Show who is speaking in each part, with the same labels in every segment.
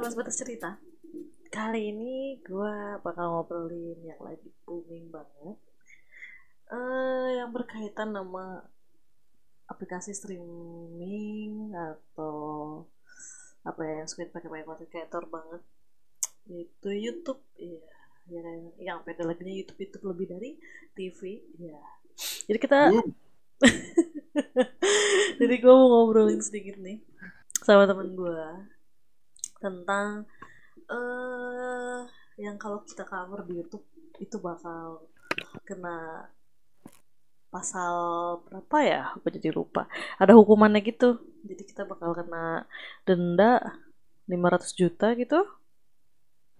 Speaker 1: teman sebatas cerita. Kali ini gue bakal ngobrolin yang lagi booming banget. eh yang berkaitan sama aplikasi streaming atau apa ya yang suka dipakai pakai content creator banget itu YouTube iya ya kan yang beda lagi YouTube itu lebih dari TV ya jadi kita
Speaker 2: Boom.
Speaker 1: jadi gue mau ngobrolin sedikit nih sama temen gue tentang eh yang kalau kita cover di YouTube itu bakal kena pasal berapa ya? Aku jadi lupa. Ada hukumannya gitu. Jadi kita bakal kena denda 500 juta gitu.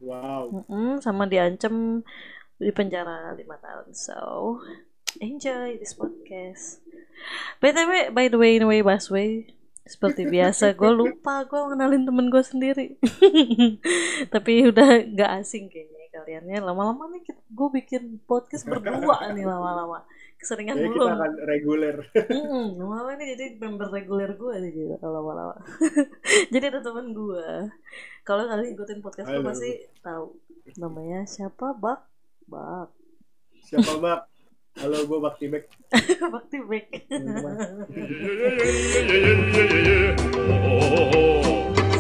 Speaker 2: Wow.
Speaker 1: Mm-mm, sama diancam di penjara 5 tahun. So, enjoy this podcast. BTW, by the way, anyway, Baswe, seperti biasa, gue lupa gue mengenalin temen gue sendiri. Tapi udah gak asing kayaknya kaliannya. Lama-lama nih gue bikin podcast berdua nih lama-lama. Keseringan
Speaker 2: Jadi
Speaker 1: belum.
Speaker 2: kita akan reguler.
Speaker 1: Lama-lama ini jadi member reguler gue nih gitu lama-lama. jadi ada temen gue. Kalau kalian ikutin podcast gue pasti tahu namanya siapa Bak Bak
Speaker 2: Siapa Bak? Halo, gue Bakti Bek.
Speaker 1: Bakti Bek.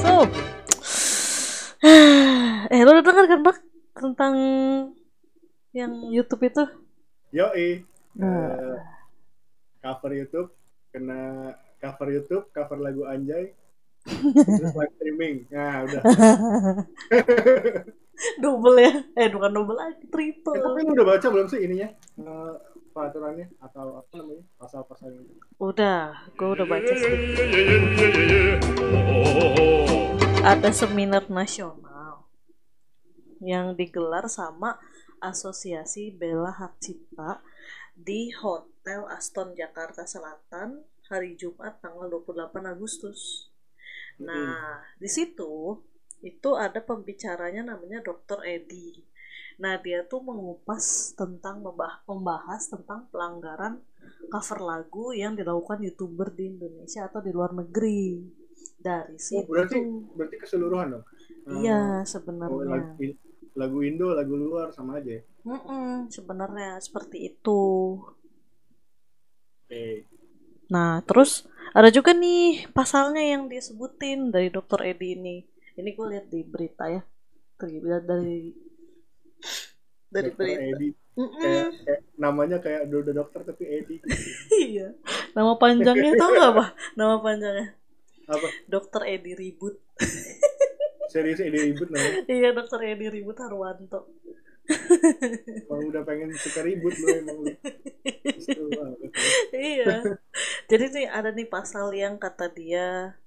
Speaker 1: so, eh lo udah denger kan Bak tentang yang YouTube itu?
Speaker 2: Yoi.
Speaker 1: Nah.
Speaker 2: Eh, cover YouTube kena cover YouTube, cover lagu Anjay. Terus live streaming. Nah, udah.
Speaker 1: double ya? Eh bukan double lagi, triple.
Speaker 2: Eh, tapi lu udah baca belum sih ininya? Eh, peraturannya atau apa namanya? Pasal-pasalnya.
Speaker 1: Udah, gue udah baca sih. Ada seminar nasional yang digelar sama Asosiasi Bela Hak Cipta di Hotel Aston Jakarta Selatan hari Jumat tanggal 28 Agustus. Nah, di situ itu ada pembicaranya namanya Dr. Edi. Nah, dia tuh mengupas tentang membah- membahas tentang pelanggaran cover lagu yang dilakukan youtuber di Indonesia atau di luar negeri. Dari
Speaker 2: Oh,
Speaker 1: situ.
Speaker 2: berarti berarti keseluruhan dong.
Speaker 1: Iya,
Speaker 2: oh,
Speaker 1: sebenarnya.
Speaker 2: lagu, lagu Indo, lagu luar sama aja. ya?
Speaker 1: Mm-mm, sebenarnya seperti itu.
Speaker 2: Oke.
Speaker 1: Nah, terus ada juga nih pasalnya yang disebutin dari Dr. Edi ini. Ini gue lihat di berita ya. Dari dari dari
Speaker 2: Dr.
Speaker 1: berita.
Speaker 2: Edi. Kayak, kayak namanya kayak udah dokter tapi Edi.
Speaker 1: iya. Nama panjangnya tau gak apa? Nama panjangnya
Speaker 2: Apa?
Speaker 1: Dr. Edi Ribut.
Speaker 2: Serius Edi ribut namanya.
Speaker 1: iya, Dr. Edi Ribut Harwanto.
Speaker 2: Kalau udah pengen suka ribut lu emang lu. Itu banget.
Speaker 1: iya. Jadi nih ada nih pasal yang kata dia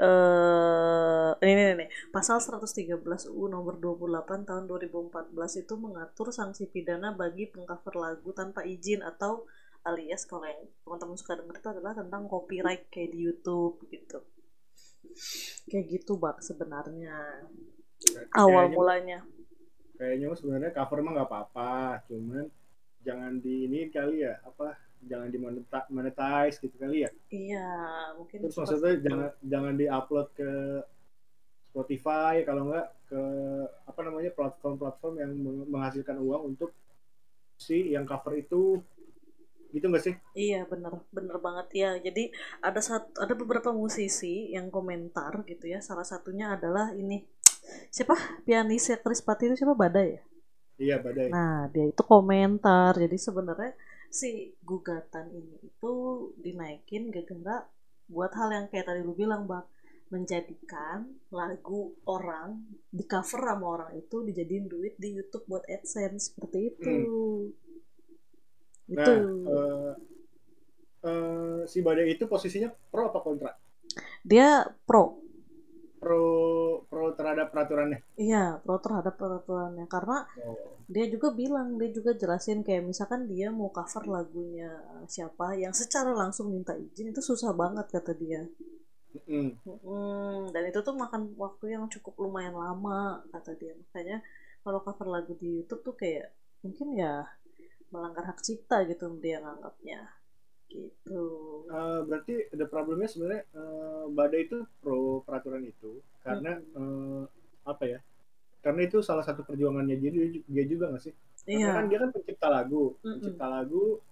Speaker 1: eh ini nih, nih pasal 113 UU nomor 28 tahun 2014 itu mengatur sanksi pidana bagi pengcover lagu tanpa izin atau alias kalau yang teman-teman suka denger itu adalah tentang copyright kayak di YouTube gitu. Kayak gitu bak sebenarnya awal mulanya.
Speaker 2: Kayaknya sebenarnya cover mah nggak apa-apa, cuman jangan di ini kali ya apa jangan di moneta- monetize gitu kali ya.
Speaker 1: Iya, mungkin
Speaker 2: Terus maksudnya
Speaker 1: itu.
Speaker 2: jangan jangan di-upload ke Spotify kalau nggak ke apa namanya platform-platform yang meng- menghasilkan uang untuk si yang cover itu gitu nggak sih?
Speaker 1: Iya bener bener banget ya. Jadi ada satu ada beberapa musisi yang komentar gitu ya. Salah satunya adalah ini siapa pianis ya Chris Patti itu siapa Badai ya.
Speaker 2: Iya badai.
Speaker 1: Nah dia itu komentar. Jadi sebenarnya si gugatan ini itu dinaikin gara-gara buat hal yang kayak tadi lu bilang bang menjadikan lagu orang di cover sama orang itu dijadiin duit di YouTube buat AdSense seperti itu.
Speaker 2: Nah,
Speaker 1: Itu.
Speaker 2: eh, eh, si badai itu posisinya pro apa kontra?
Speaker 1: Dia pro
Speaker 2: terhadap peraturannya.
Speaker 1: Iya, pro terhadap peraturannya karena
Speaker 2: Oh.
Speaker 1: dia juga bilang, dia juga jelasin kayak misalkan dia mau cover lagunya siapa yang secara langsung minta izin itu susah banget kata dia.
Speaker 2: Mm.
Speaker 1: Mm, dan itu tuh makan waktu yang cukup lumayan lama kata dia. Makanya kalau cover lagu di YouTube tuh kayak mungkin ya melanggar hak cipta gitu dia nganggapnya. Gitu
Speaker 2: Uh, berarti ada problemnya sebenarnya uh, badai itu pro peraturan itu karena uh, apa ya? Karena itu salah satu perjuangannya dia dia juga nggak sih? Karena
Speaker 1: iya
Speaker 2: kan dia kan pencipta lagu, pencipta lagu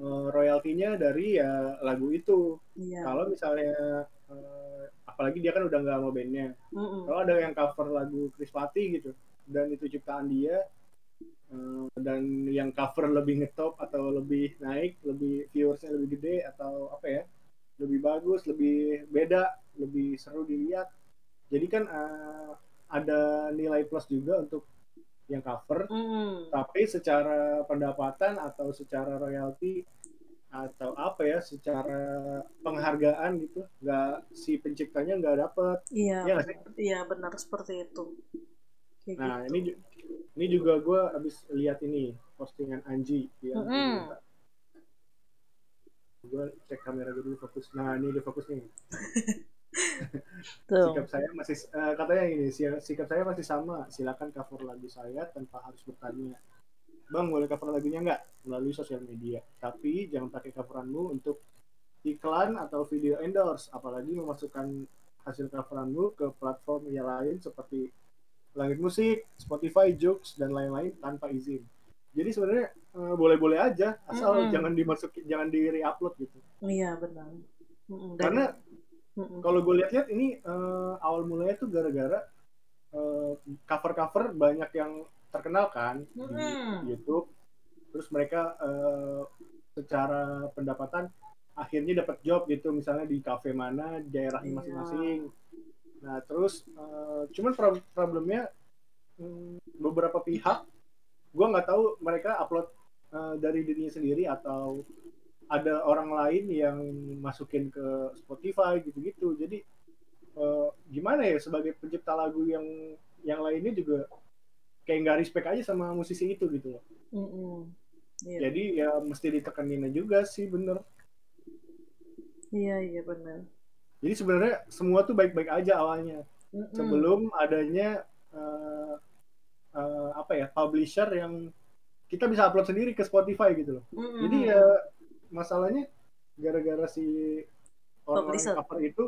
Speaker 2: uh, royaltinya dari ya lagu itu.
Speaker 1: iya
Speaker 2: Kalau misalnya uh, apalagi dia kan udah nggak sama bandnya.
Speaker 1: Mm-mm.
Speaker 2: Kalau ada yang cover lagu Chris Patti gitu dan itu ciptaan dia dan yang cover lebih ngetop atau lebih naik, lebih viewersnya lebih gede atau apa ya? Lebih bagus, lebih beda, lebih seru dilihat. Jadi kan uh, ada nilai plus juga untuk yang cover
Speaker 1: Mm.
Speaker 2: tapi secara pendapatan atau secara royalti atau apa ya secara penghargaan gitu nggak si penciptanya nggak dapet
Speaker 1: iya
Speaker 2: Iya
Speaker 1: iya benar seperti itu kayak
Speaker 2: nah
Speaker 1: gitu
Speaker 2: ini ini juga gue habis lihat ini postingan Anji yang
Speaker 1: Mm-mm.
Speaker 2: gue cek kamera gue dulu fokus. Nah ini dia fokus nih. Sikap saya masih eh, katanya ini si- sikap saya masih sama. Silakan cover lagu saya tanpa harus bertanya. Bang boleh cover lagunya nggak? Melalui sosial media. Tapi jangan pakai coveranmu untuk iklan atau video endorse. Apalagi memasukkan hasil coveranmu ke platform yang lain seperti langit musik Spotify Joox dan lain-lain tanpa izin jadi sebenarnya eh, boleh-boleh aja asal
Speaker 1: Mm-mm.
Speaker 2: jangan dimasukin jangan di re-upload gitu
Speaker 1: iya benar Mm-mm. Dan-
Speaker 2: karena
Speaker 1: Mm-mm.
Speaker 2: kalau gue lihat-lihat ini eh, awal mulanya tuh gara-gara eh, cover-cover banyak yang terkenal kan di
Speaker 1: Mm-mm.
Speaker 2: YouTube. Terus mereka eh, secara pendapatan akhirnya dapat job gitu misalnya di kafe mana di daerahnya
Speaker 1: Iya.
Speaker 2: masing-masing. Nah terus eh, cuman pro- problemnya hmm, beberapa pihak gue nggak tahu mereka upload eh, dari dirinya sendiri atau ada orang lain yang masukin ke Spotify gitu-gitu. Jadi eh, gimana ya sebagai pencipta lagu yang yang lainnya juga kayak nggak respect aja sama musisi itu gitu loh.
Speaker 1: Mm-mm. Iya.
Speaker 2: Jadi ya mesti ditekanin juga sih bener.
Speaker 1: iya iya benar
Speaker 2: Jadi sebenarnya semua tuh baik-baik aja awalnya
Speaker 1: Mm-mm.
Speaker 2: sebelum adanya eh, eh, apa ya publisher yang kita bisa upload sendiri ke Spotify gitu loh.
Speaker 1: Mm-mm.
Speaker 2: Jadi ya masalahnya gara-gara si orang cover itu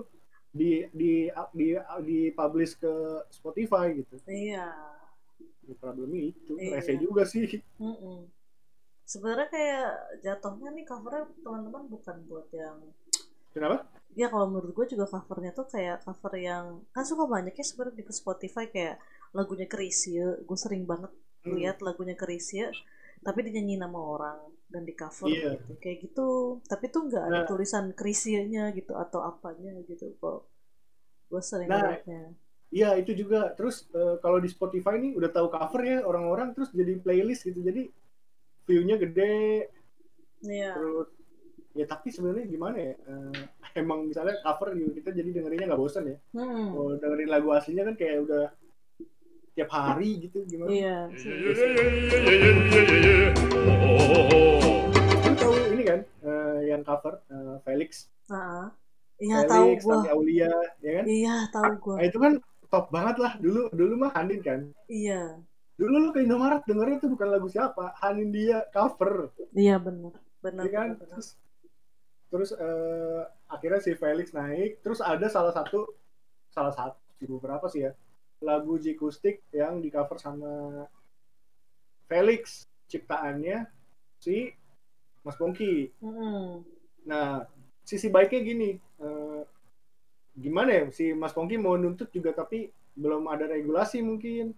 Speaker 2: di di di di publish ke Spotify gitu.
Speaker 1: iya
Speaker 2: Ini problemnya itu.
Speaker 1: Iya.
Speaker 2: Rese juga sih.
Speaker 1: Mm-mm. sebenarnya kayak jatuhnya nih covernya teman-teman bukan buat yang
Speaker 2: Kenapa?
Speaker 1: ya kalau menurut gue juga covernya tuh kayak cover yang kan suka banyaknya sebenarnya di Spotify kayak lagunya Chrisye gue sering banget
Speaker 2: Hmm.
Speaker 1: lihat lagunya Chrisye tapi dinyanyi nama orang dan di cover
Speaker 2: Iya.
Speaker 1: gitu kayak gitu tapi tuh nggak ada
Speaker 2: Nah.
Speaker 1: tulisan Chrisye-nya gitu atau apanya gitu kok gue sering
Speaker 2: Nah,
Speaker 1: lihatnya
Speaker 2: Iya itu juga. Terus eh, kalau di Spotify nih udah tahu cover ya orang-orang terus jadi playlist gitu. Jadi view-nya gede.
Speaker 1: iya
Speaker 2: Terus ya tapi sebenarnya gimana ya? Eh, emang misalnya cover juga kita jadi dengerinnya nggak bosan ya.
Speaker 1: hmm.
Speaker 2: Kalau dengerin lagu aslinya kan kayak udah tiap hari gitu gimana?
Speaker 1: iya
Speaker 2: Lu tahu ini kan eh, yang cover eh, Felix,
Speaker 1: nah iya tahu
Speaker 2: Tati Aulia, ya kan?
Speaker 1: iya tahu gue
Speaker 2: Nah, itu kan top banget lah dulu dulu mah Hanin kan.
Speaker 1: iya
Speaker 2: Dulu lu ke Indomaret dengerin itu bukan lagu siapa, Hanin dia cover,
Speaker 1: iya benar benar
Speaker 2: ya kan?
Speaker 1: benar.
Speaker 2: Terus terus eh, akhirnya si Felix naik, terus ada salah satu salah satu beberapa sih ya lagu Jikustik yang di cover sama Felix ciptaannya si Mas Pongki.
Speaker 1: Mm-mm.
Speaker 2: Nah, sisi baiknya gini, eh, gimana ya si Mas Pongki mau nuntut juga tapi belum ada regulasi mungkin.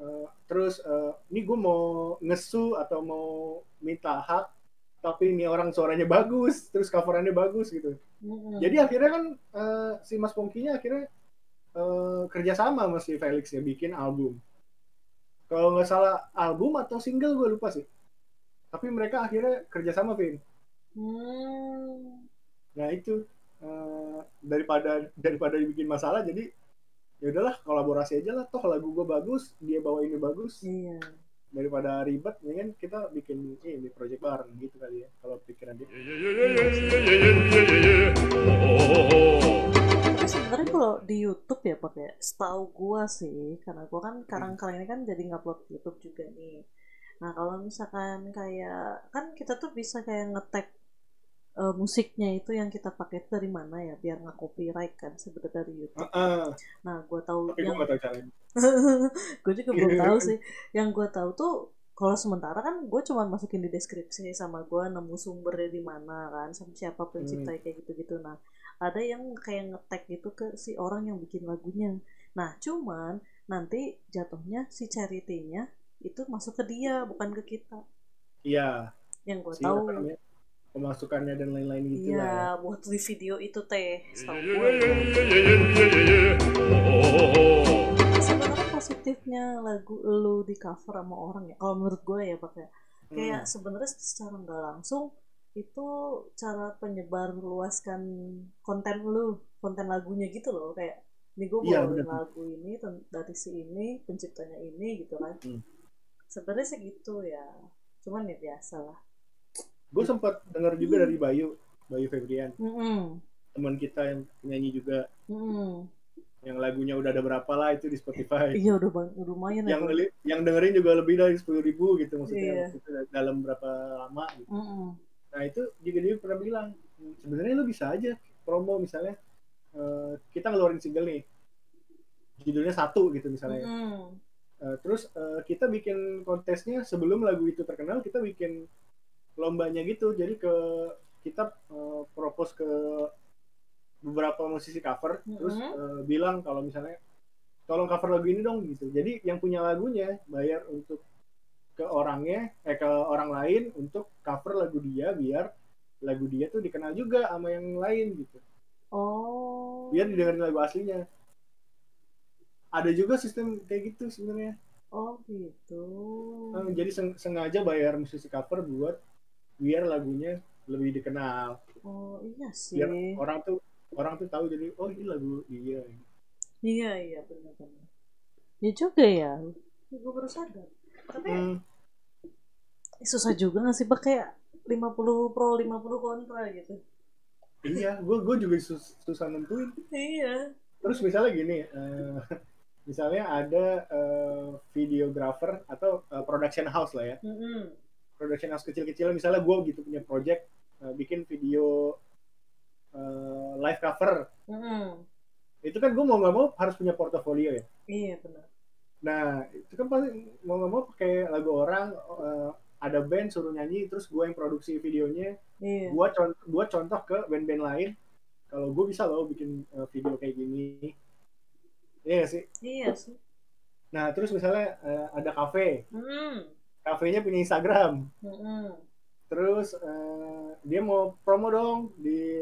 Speaker 2: Eh, terus eh, ini gue mau ngesu atau mau minta hak, tapi ini orang suaranya bagus, terus coverannya bagus gitu.
Speaker 1: Mm-mm.
Speaker 2: Jadi akhirnya kan eh, si Mas Pongkinya akhirnya eh, kerjasama sama si Felix ya bikin album. Kalau nggak salah album atau single gue lupa sih. Tapi mereka akhirnya kerjasama Vin.
Speaker 1: Hmm.
Speaker 2: Nah itu eh, daripada daripada dibikin masalah jadi ya udahlah kolaborasi aja lah toh lagu gue bagus dia bawa ini bagus
Speaker 1: Iya.
Speaker 2: Daripada ribet ya kan kita bikin ini project bareng gitu kali ya kalau pikiran dia
Speaker 1: sebenarnya kalau di YouTube ya pakai setahu gua sih karena gua kan sekarang kali ini kan jadi ngupload YouTube juga nih. Nah kalau misalkan kayak kan kita tuh bisa kayak ngetek eh, musiknya itu yang kita pakai itu dari mana ya biar nggak copyright kan sebenarnya dari YouTube.
Speaker 2: Heeh.
Speaker 1: Nah, gue tahu
Speaker 2: tapi
Speaker 1: yang gue juga belum tahu sih. Yang gue tahu tuh kalau sementara kan gue cuma masukin di deskripsi sama gue nemu sumbernya di mana kan sama siapa pencipta kayak gitu-gitu. Nah, ada yang kayak ngetek gitu ke si orang yang bikin lagunya. Nah, cuman nanti jatuhnya si charity-nya itu masuk ke dia bukan ke kita.
Speaker 2: iya
Speaker 1: Yang gue
Speaker 2: si
Speaker 1: tahu
Speaker 2: namanya, pemasukannya dan lain-lain gitu lah ya.
Speaker 1: Iya, buat di video itu teh.
Speaker 3: Oh.
Speaker 1: Sebenarnya positifnya lagu lu di cover sama orang ya, kalau menurut gue ya pakai kayak
Speaker 2: Hmm.
Speaker 1: sebenarnya secara nggak langsung itu cara penyebar luaskan konten lu, konten lagunya gitu loh, kayak ini gue
Speaker 2: Iya,
Speaker 1: bawain
Speaker 2: bener.
Speaker 1: lagu ini dari si ini, penciptanya ini gitu kan.
Speaker 2: Hmm.
Speaker 1: Sebenarnya sih gitu ya, cuman ya biasa lah.
Speaker 2: Gue sempat dengar juga dari Bayu Bayu Febrian
Speaker 1: Mm-mm.
Speaker 2: teman kita yang nyanyi juga
Speaker 1: Mm-mm.
Speaker 2: yang lagunya udah ada berapa lah itu di Spotify
Speaker 1: Iya udah lumayan ya.
Speaker 2: yang ngeli- yang dengerin juga lebih dari sepuluh ribu gitu maksudnya itu dalam berapa lama gitu.
Speaker 1: Mm-mm.
Speaker 2: nah itu juga dia pernah bilang sebenarnya lu bisa aja promo misalnya eh, kita ngeluarin single nih judulnya satu gitu misalnya
Speaker 1: Mm-mm.
Speaker 2: Eh, terus eh, kita bikin kontesnya sebelum lagu itu terkenal kita bikin lombanya gitu jadi ke kita eh, propose ke beberapa musisi cover terus
Speaker 1: Mhm.
Speaker 2: eh, bilang kalau misalnya tolong cover lagu ini dong gitu jadi yang punya lagunya bayar untuk ke orangnya eh ke orang lain untuk cover lagu dia biar lagu dia tuh dikenal juga sama yang lain gitu
Speaker 1: Oh.
Speaker 2: biar didengarin lagu aslinya ada juga sistem kayak gitu sebenarnya
Speaker 1: Oh gitu.
Speaker 2: Eh, jadi seng- sengaja bayar musisi cover buat biar lagunya lebih dikenal
Speaker 1: Oh iya sih.
Speaker 2: biar orang tuh orang tuh tahu jadi oh ini lagu dia
Speaker 1: Iya iya benar-benar. Ya juga ya. Gue baru sadar. Tapi
Speaker 2: Hmm,
Speaker 1: susah juga nggak sih pak kayak 50 pro 50 kontra gitu.
Speaker 2: iya gue gue juga sus- susah nentuin
Speaker 1: Iya.
Speaker 2: terus misalnya gini eh, misalnya ada eh, videographer atau eh, production house lah ya
Speaker 1: Mm-mm.
Speaker 2: Production house kecil-kecil misalnya gue gitu punya project eh, bikin video eh, live cover
Speaker 1: Mm-mm.
Speaker 2: itu kan gue mau nggak mau harus punya portofolio ya
Speaker 1: Iya benar.
Speaker 2: Nah, itu kan pasti mau nggak mau pakai lagu orang, eh, ada band suruh nyanyi, terus gue yang produksi videonya,
Speaker 1: Iya.
Speaker 2: gue contoh, gua contoh ke band-band lain, kalau gue bisa loh bikin eh, video kayak gini. Iya nggak sih?
Speaker 1: Iya sih.
Speaker 2: Nah, terus misalnya eh, ada kafe,
Speaker 1: Mm.
Speaker 2: Kafenya punya Instagram,
Speaker 1: Mm-mm.
Speaker 2: terus eh, dia mau promo dong di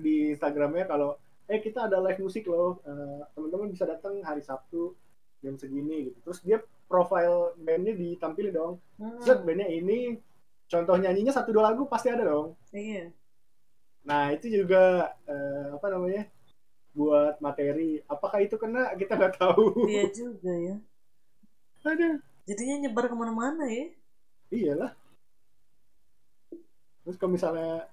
Speaker 2: di Instagramnya kalau eh kita ada live musik loh, eh, teman-teman bisa datang hari Sabtu jam segini gitu. Terus dia profile bandnya ditampilin dong.
Speaker 1: Mm-mm.
Speaker 2: Set bandnya ini contoh nyanyinya satu dua lagu pasti ada dong.
Speaker 1: Iya.
Speaker 2: Nah itu juga eh, apa namanya buat materi. Apakah itu kena kita nggak tahu.
Speaker 1: Iya juga ya.
Speaker 2: Ada.
Speaker 1: Jadinya nyebar ke mana-mana ya.
Speaker 2: Iyalah. Terus kalau misalnya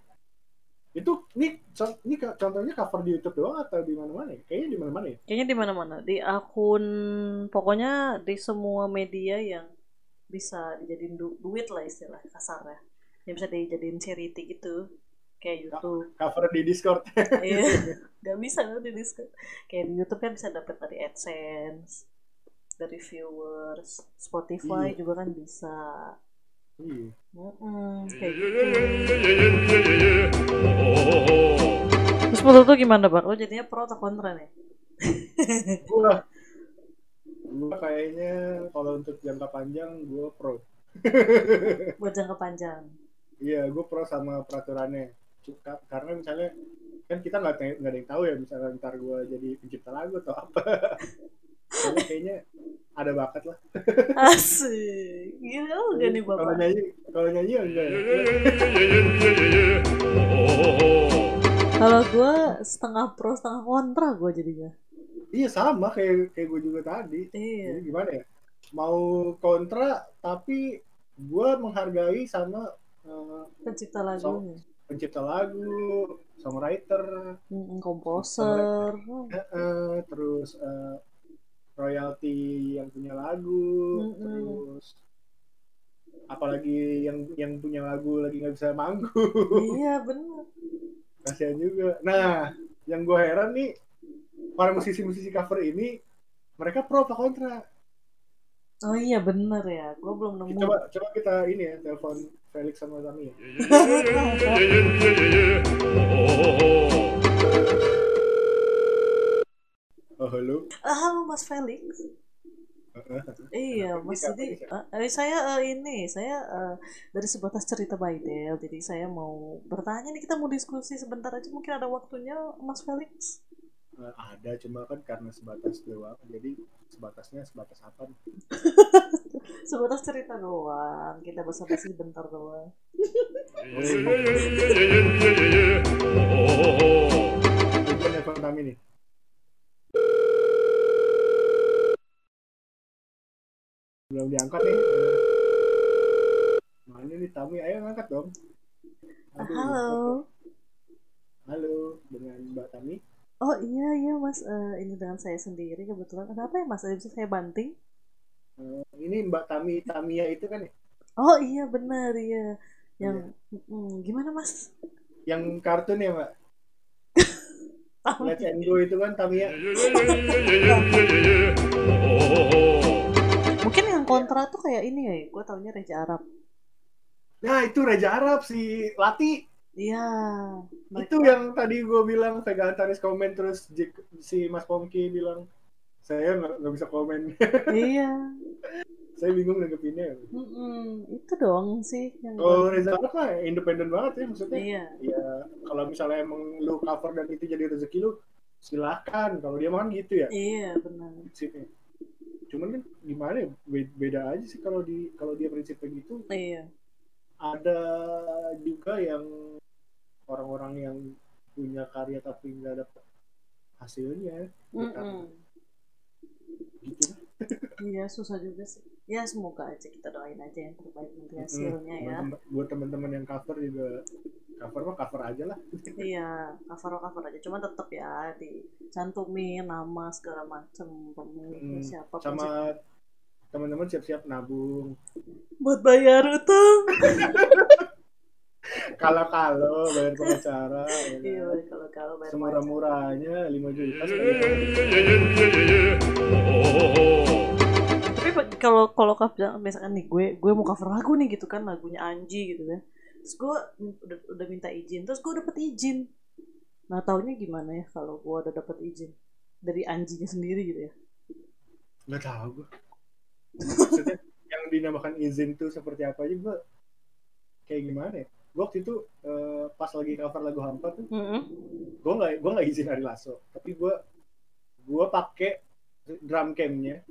Speaker 2: itu ini ini co- contohnya cover di YouTube doang atau di mana-mana ya? Kayaknya di mana-mana ya.
Speaker 1: Kayaknya di mana-mana. Di akun pokoknya di semua media yang bisa dijadiin du- duit lah istilah kasarnya. Yang bisa dijadiin charity gitu. Kayak YouTube.
Speaker 2: Cover di Discord.
Speaker 1: Iya. Gak bisa kan di Discord. Kayak di YouTube kan bisa dapat dari AdSense, dari viewers, Spotify
Speaker 2: Iya.
Speaker 1: juga kan bisa.
Speaker 2: Iya.
Speaker 1: Mm-mm, kayak gitu. Terus menurut lu gimana, Bang? Lu jadinya pro atau kontra nih?
Speaker 2: Gua gua kayaknya kalau untuk jangka panjang gua pro.
Speaker 1: Buat jangka panjang.
Speaker 2: Iya, gue pro sama peraturannya. Ka- Karena misalnya kan kita nggak nggak ada yang tahu ya misalnya ntar gue jadi pencipta lagu atau apa. Kayaknya ada bakat lah.
Speaker 1: Asik. Gila juga nih,
Speaker 2: Kalau
Speaker 1: Bapak.
Speaker 2: nyanyi, kalau nyanyi ya enggak.
Speaker 3: Oh.
Speaker 1: Kalau gue setengah pro, setengah kontra gue jadinya.
Speaker 2: Iya sama kayak kayak gue juga tadi.
Speaker 1: Iya.
Speaker 2: Jadi gimana ya? Mau kontra tapi gue menghargai sama eh,
Speaker 1: Pencipta lagunya.
Speaker 2: pencipta lagu, songwriter,
Speaker 1: komposer.
Speaker 2: eh, terus eh, royalti yang punya lagu,
Speaker 1: Mm-mm.
Speaker 2: terus apalagi yang yang punya lagu lagi nggak bisa manggung.
Speaker 1: Iya bener.
Speaker 2: Kasihan juga. Nah yang gue heran nih para musisi-musisi cover ini mereka pro apa kontra?
Speaker 1: Oh iya bener ya. Gue belum nemu.
Speaker 2: Coba coba kita ini ya telepon Felix sama Tami ya halo
Speaker 1: Ah, halo Mas Felix Iya, Mas jadi eh, saya eh, ini saya eh, dari sebatas cerita Baidel, jadi saya mau bertanya nih kita mau diskusi sebentar aja mungkin ada waktunya Mas Felix.
Speaker 2: Eh, ada cuma kan karena sebatas doang jadi sebatasnya sebatas apa nih?
Speaker 1: Sebatas cerita doang, kita basa-basi bentar doang. Saya sendiri kebetulan. Kenapa ya Mas? Ada bisa saya banting?
Speaker 2: Eh, ini Mbak Tami Tamia itu kan ya
Speaker 1: Oh iya benar iya. Yang mm, gimana Mas?
Speaker 2: yang kartun ya Mbak Let's and Go itu kan Tamia
Speaker 1: Mungkin yang kontra tuh kayak ini ya, gue taunya Reja Arab.
Speaker 2: nah itu Raja Arab si Lati
Speaker 1: Iya.
Speaker 2: itu yang tadi gue bilang Vega Antares komen terus Jik- si Mas Pongki bilang saya nggak bisa komen
Speaker 1: iya.
Speaker 2: saya bingung nanggepinnya
Speaker 1: Mm-mm, Itu doang sih yang
Speaker 2: kalau
Speaker 1: gua-
Speaker 2: Reza Arab mah independen banget ya maksudnya
Speaker 1: Iya.
Speaker 2: ya kalau misalnya emang lu cover dan itu jadi rezeki lu silakan kalau dia mah kan gitu ya
Speaker 1: Iya benar.
Speaker 2: prinsipnya cuman kan gimana ya be- beda aja sih kalau di kalau dia prinsipnya gitu
Speaker 1: Iya.
Speaker 2: ada juga yang orang-orang yang punya karya tapi nggak dapat hasilnya
Speaker 1: Mm-mm.
Speaker 2: gitu
Speaker 1: Iya susah juga sih. Ya semoga aja kita doain aja yang terbaik nanti hasilnya ya.
Speaker 2: Teman-teman- buat teman-teman yang cover juga cover mah cover aja lah
Speaker 1: Iya cover cover aja. Cuma tetap ya dicantumin nama segala macem pemiliknya
Speaker 2: Hmm,
Speaker 1: siapa.
Speaker 2: sama teman-teman siap-siap nabung
Speaker 1: buat bayar utang.
Speaker 2: kalau kalau bayar pengacara ya kan.
Speaker 1: Iya kalau kalau bayar
Speaker 2: semurah-murahnya 5 juta
Speaker 1: tapi kalau kalau cover misalkan nih gue gue mau cover lagu nih gitu kan lagunya Anji gitu kan. Terus gue udah, udah minta izin terus gue dapet izin. Nah taunya gimana ya kalau gue udah dapet izin dari Anjinya sendiri gitu ya?
Speaker 2: Nggak tahu gue maksudnya yang dinamakan izin tuh seperti apa aja gue kayak gimana ya gue waktu itu eh, pas lagi cover lagu hampa tuh gue nggak gue nggak izin Ari Lasso. Tapi gue gue pakai drum camnya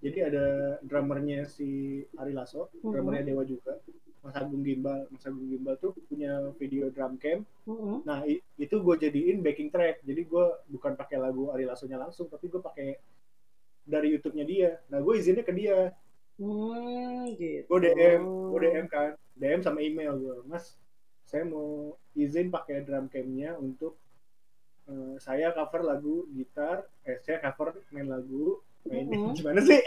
Speaker 2: jadi ada drummernya si Ari Lasso
Speaker 1: Mhm.
Speaker 2: drummernya Dewa juga. Mas Agung Gimbal Mas Agung Gimbal tuh punya video drum cam
Speaker 1: Mm-mm.
Speaker 2: nah itu gue jadiin backing track. Jadi gue bukan pakai lagu Ari Lasso-nya langsung tapi gue pakai dari YouTube-nya dia. Nah gue izinnya ke dia.
Speaker 1: Hmm, gitu.
Speaker 2: gue DM gue DM kan. DM sama email gue mas saya mau izin pakai drum camnya untuk eh, saya cover lagu gitar eh saya cover main lagu main
Speaker 1: Mhm.
Speaker 2: gimana sih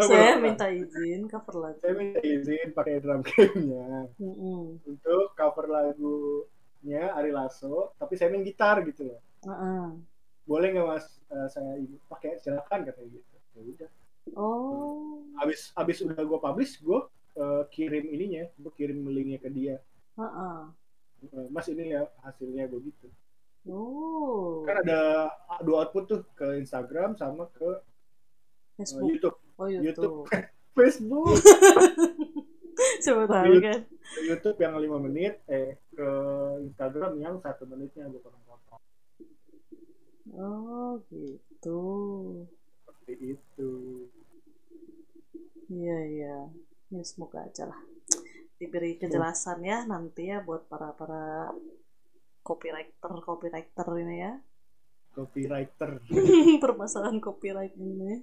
Speaker 1: Saya minta izin cover lagu.
Speaker 2: saya minta izin pakai drum camnya
Speaker 1: Mm-mm.
Speaker 2: untuk cover lagunya Ari Lasso tapi saya main gitar gitu loh
Speaker 1: Ah-ah.
Speaker 2: boleh nggak mas eh, saya pakai silakan katanya gitu ya udah
Speaker 1: Oh.
Speaker 2: abis abis udah gue publish gue eh, kirim ininya gue kirim linknya ke dia Eh, mas ini ya hasilnya gue gitu
Speaker 1: Oh.
Speaker 2: kan ada dua output tuh ke Instagram sama ke eh,
Speaker 1: Facebook.
Speaker 2: YouTube
Speaker 1: Oh, YouTube.
Speaker 2: YouTube. Facebook
Speaker 1: Coba tahu kan.
Speaker 2: YouTube yang lima menit eh ke Instagram yang satu menitnya gue potong potong
Speaker 1: Oh, gitu.
Speaker 2: seperti itu
Speaker 1: Iya, iya. Ya, semoga aja lah. Diberi kejelasan ya nanti ya buat para-para copywriter copywriter ini ya.
Speaker 2: copywriter
Speaker 1: Permasalahan copyright ini.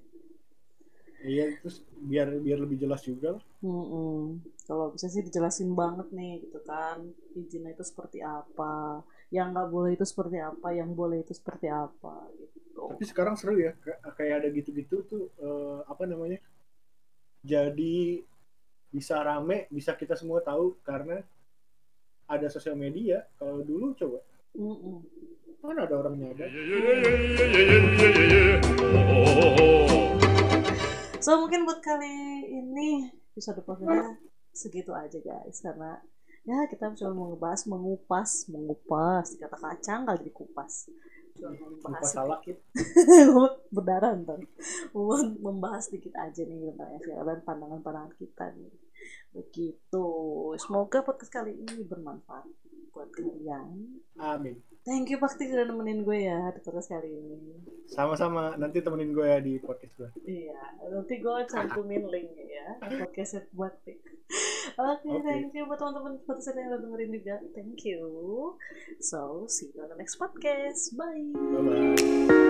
Speaker 2: iya terus biar biar lebih jelas juga lah
Speaker 1: Mm-mm. Kalau bisa sih dijelasin banget nih gitu kan izinnya itu seperti apa, yang nggak boleh itu seperti apa, yang boleh itu seperti apa gitu.
Speaker 2: tapi sekarang seru ya Kay- kayak ada gitu-gitu tuh eh, apa namanya jadi bisa rame, bisa kita semua tahu karena ada sosial media. Kalau dulu coba. Mana ada orangnya ada.
Speaker 1: So mungkin buat kali ini episode podcastnya segitu aja guys. Karena ya kita cuma mau ngebahas mengupas mengupas. Kata kacang kali dikupas membahas
Speaker 2: salah.
Speaker 1: berdarah ntar Mau membahas sedikit aja nih tentang FPL dan pandangan-pandangan kita nih begitu semoga podcast kali ini bermanfaat buat kalian
Speaker 2: Amin.
Speaker 1: thank you Bakti sudah nemenin gue ya di podcast kali ini
Speaker 2: Sama-sama. Nanti temenin gue ya di podcast gue.
Speaker 1: Iya, nanti gue cantumin linknya ya podcast Bakti. Oke,
Speaker 2: Oke.
Speaker 1: thank you buat teman-teman podcast yang udah dengerin juga. Thank you. So, see you on the next podcast. Bye.
Speaker 2: Bye bye.